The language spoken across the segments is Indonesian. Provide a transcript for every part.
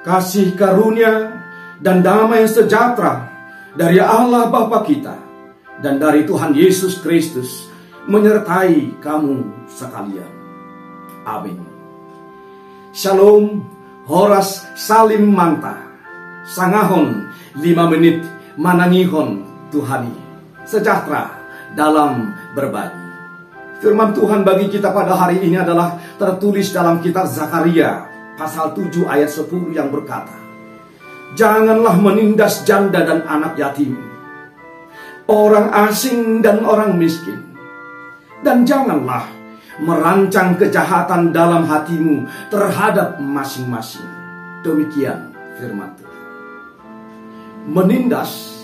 kasih karunia dan damai sejahtera dari Allah Bapa kita dan dari Tuhan Yesus Kristus menyertai kamu sekalian. Amin. Shalom, Horas Salim Manta, Sangahon, lima menit manangihon Tuhani, sejahtera dalam berbagi. Firman Tuhan bagi kita pada hari ini adalah tertulis dalam kitab Zakaria pasal 7 ayat 10 yang berkata, Janganlah menindas janda dan anak yatim, orang asing dan orang miskin, dan janganlah merancang kejahatan dalam hatimu terhadap masing-masing. Demikian firman Tuhan. Menindas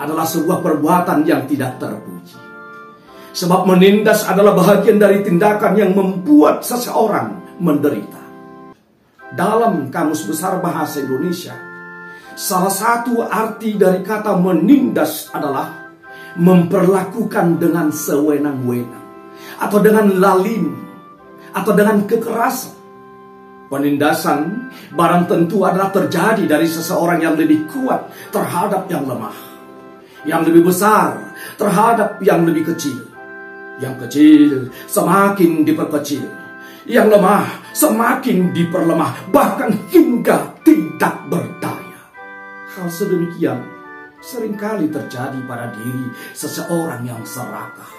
adalah sebuah perbuatan yang tidak terpuji. Sebab menindas adalah bahagian dari tindakan yang membuat seseorang menderita. Dalam Kamus Besar Bahasa Indonesia, salah satu arti dari kata menindas adalah memperlakukan dengan sewenang-wenang atau dengan lalim atau dengan kekerasan. Penindasan barang tentu adalah terjadi dari seseorang yang lebih kuat terhadap yang lemah, yang lebih besar terhadap yang lebih kecil yang kecil semakin diperkecil. Yang lemah semakin diperlemah. Bahkan hingga tidak berdaya. Hal sedemikian sering kali terjadi pada diri seseorang yang serakah.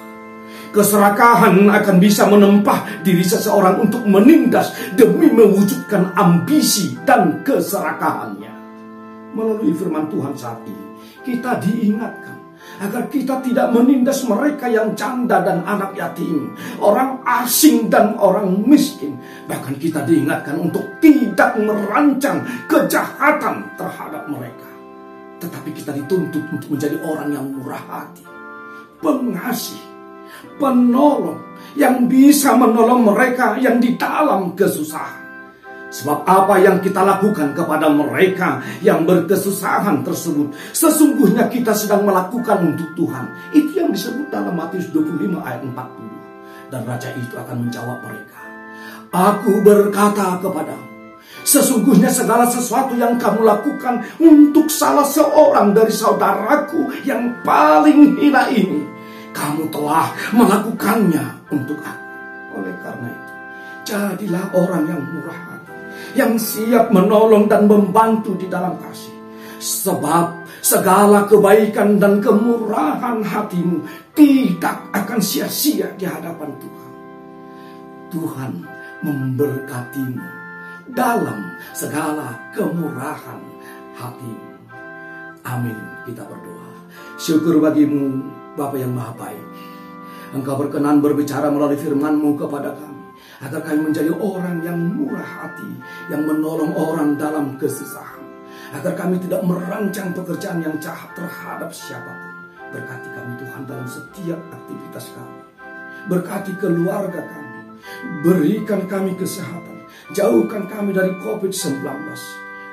Keserakahan akan bisa menempah diri seseorang untuk menindas demi mewujudkan ambisi dan keserakahannya. Melalui firman Tuhan saat ini, kita diingatkan agar kita tidak menindas mereka yang janda dan anak yatim, orang asing dan orang miskin. Bahkan kita diingatkan untuk tidak merancang kejahatan terhadap mereka. Tetapi kita dituntut untuk menjadi orang yang murah hati, pengasih, penolong yang bisa menolong mereka yang di dalam kesusahan. Sebab apa yang kita lakukan kepada mereka yang berkesusahan tersebut Sesungguhnya kita sedang melakukan untuk Tuhan. Itu yang disebut dalam Matius 25 ayat 40 Dan Raja itu akan menjawab mereka Aku berkata kepadamu Sesungguhnya segala sesuatu yang kamu lakukan untuk salah seorang dari saudaraku yang paling hina ini, kamu telah melakukannya untuk aku. Oleh karena itu, jadilah orang yang murah yang siap menolong dan membantu di dalam kasih. Sebab segala kebaikan dan kemurahan hatimu tidak akan sia-sia di hadapan Tuhan. Tuhan memberkatimu dalam segala kemurahan hatimu. Amin. Kita berdoa. Syukur bagimu Bapa yang Maha Baik. Engkau berkenan berbicara melalui firman-Mu kepada kami agar kami menjadi orang yang murah hati, yang menolong orang dalam kesusahan, agar kami tidak merancang pekerjaan yang jahat terhadap siapa pun. Berkati kami Tuhan dalam setiap aktivitas kami. Berkati keluarga kami. Berikan kami kesehatan. Jauhkan kami dari COVID-19.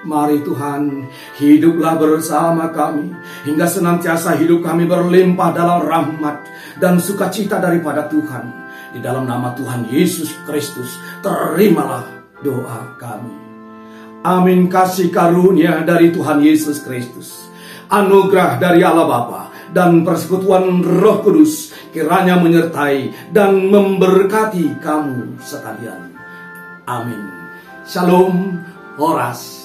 Mari Tuhan, hiduplah bersama kami hingga senantiasa hidup kami berlimpah dalam rahmat dan sukacita daripada Tuhan. Di dalam nama Tuhan Yesus Kristus, terimalah doa kami. Amin kasih karunia dari Tuhan Yesus Kristus. Anugerah dari Allah Bapa dan persekutuan Roh Kudus kiranya menyertai dan memberkati kamu sekalian. Amin. Shalom, Horas.